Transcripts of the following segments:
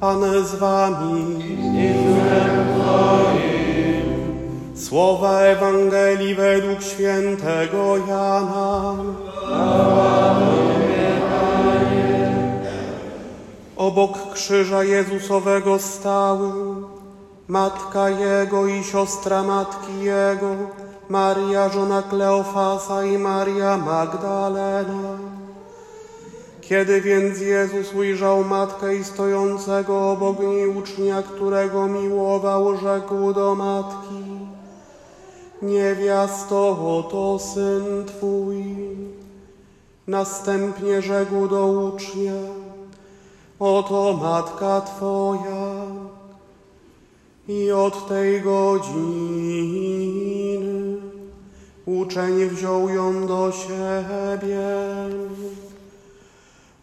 Pan z wami. Słowa Ewangelii według świętego Jana. Obok krzyża Jezusowego stały matka Jego i siostra matki Jego, Maria żona Kleofasa i Maria Magdalena. Kiedy więc Jezus ujrzał matkę i stojącego obok niej ucznia, którego miłował, rzekł do matki: Niewiasto, oto syn twój. Następnie rzekł do ucznia: Oto matka twoja. I od tej godziny uczeń wziął ją do siebie.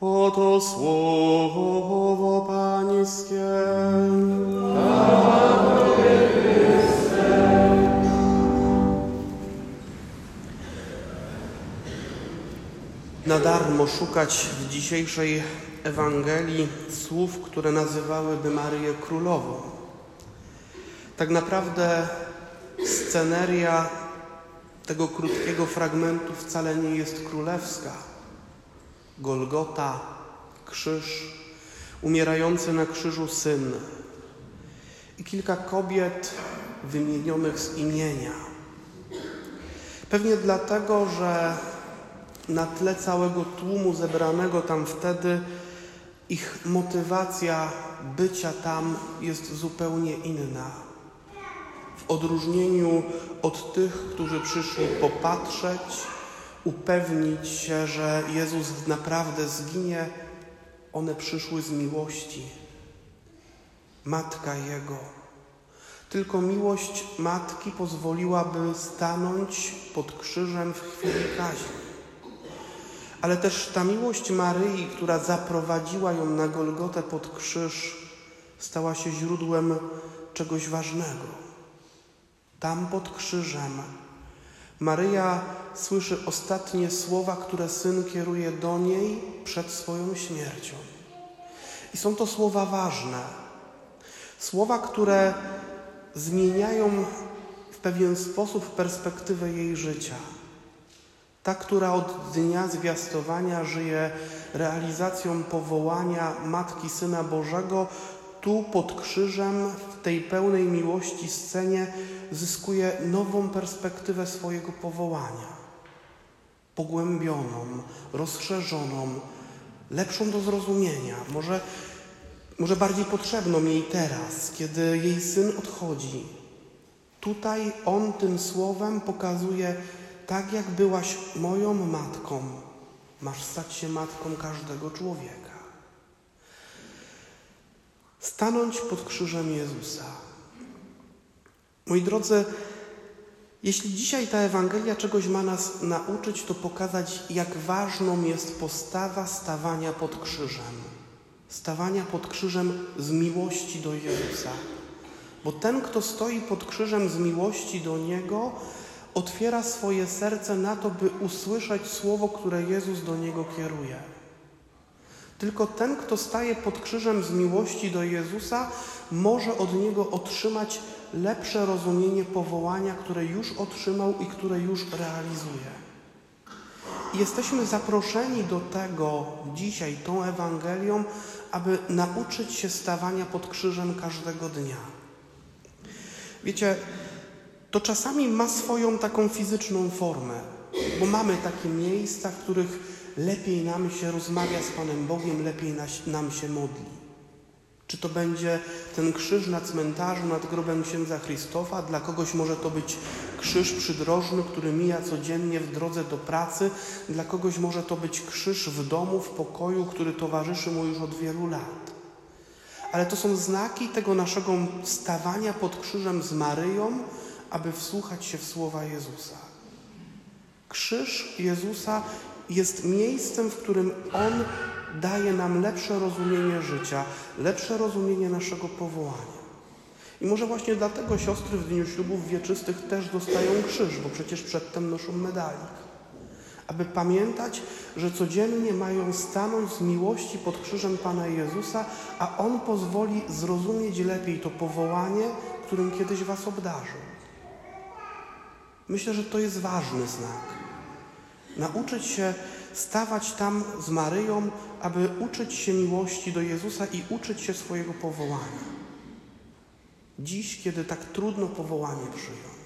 Oto słowo Pańskie. Na darmo szukać w dzisiejszej Ewangelii słów, które nazywałyby Maryję Królową. Tak naprawdę sceneria tego krótkiego fragmentu wcale nie jest królewska. Golgota, krzyż, umierający na krzyżu syn i kilka kobiet wymienionych z imienia. Pewnie dlatego, że na tle całego tłumu zebranego tam wtedy ich motywacja bycia tam jest zupełnie inna. W odróżnieniu od tych, którzy przyszli popatrzeć, upewnić się, że Jezus naprawdę zginie, one przyszły z miłości. Matka Jego. Tylko miłość matki pozwoliłaby stanąć pod krzyżem w chwili kaźni. Ale też ta miłość Maryi, która zaprowadziła ją na Golgotę pod krzyż, stała się źródłem czegoś ważnego. Tam pod krzyżem Maryja słyszy ostatnie słowa, które syn kieruje do niej przed swoją śmiercią. I są to słowa ważne. Słowa, które zmieniają w pewien sposób perspektywę jej życia. Ta, która od dnia zwiastowania żyje realizacją powołania Matki Syna Bożego, tu pod krzyżem, w tej pełnej miłości scenie, zyskuje nową perspektywę swojego powołania. Pogłębioną, rozszerzoną, lepszą do zrozumienia, może, może bardziej potrzebną jej teraz, kiedy jej syn odchodzi. Tutaj on tym słowem pokazuje, tak jak byłaś moją matką, masz stać się matką każdego człowieka. Stanąć pod krzyżem Jezusa. Moi drodzy, jeśli dzisiaj ta Ewangelia czegoś ma nas nauczyć, to pokazać, jak ważną jest postawa stawania pod krzyżem. Stawania pod krzyżem z miłości do Jezusa. Bo ten, kto stoi pod krzyżem z miłości do Niego, otwiera swoje serce na to, by usłyszeć słowo, które Jezus do niego kieruje. Tylko ten, kto staje pod krzyżem z miłości do Jezusa, może od niego otrzymać lepsze rozumienie powołania, które już otrzymał i które już realizuje. Jesteśmy zaproszeni do tego dzisiaj, tą Ewangelią, aby nauczyć się stawania pod krzyżem każdego dnia. Wiecie, to czasami ma swoją taką fizyczną formę, bo mamy takie miejsca, w których lepiej nam się rozmawia z Panem Bogiem, lepiej nam się modli. Czy to będzie ten krzyż na cmentarzu nad grobem księdza Krzysztofa? Dla kogoś może to być krzyż przydrożny, który mija codziennie w drodze do pracy. Dla kogoś może to być krzyż w domu, w pokoju, który towarzyszy mu już od wielu lat. Ale to są znaki tego naszego stawania pod krzyżem z Maryją, aby wsłuchać się w słowa Jezusa. Krzyż Jezusa jest miejscem, w którym On daje nam lepsze rozumienie życia, lepsze rozumienie naszego powołania. I może właśnie dlatego siostry w dniu ślubów wieczystych też dostają krzyż, bo przecież przedtem noszą medalik. aby pamiętać, że codziennie mają stanąć z miłości pod krzyżem Pana Jezusa, a On pozwoli zrozumieć lepiej to powołanie, którym kiedyś Was obdarzył. Myślę, że to jest ważny znak. Nauczyć się stawać tam z Maryją, aby uczyć się miłości do Jezusa i uczyć się swojego powołania. Dziś, kiedy tak trudno powołanie przyjąć.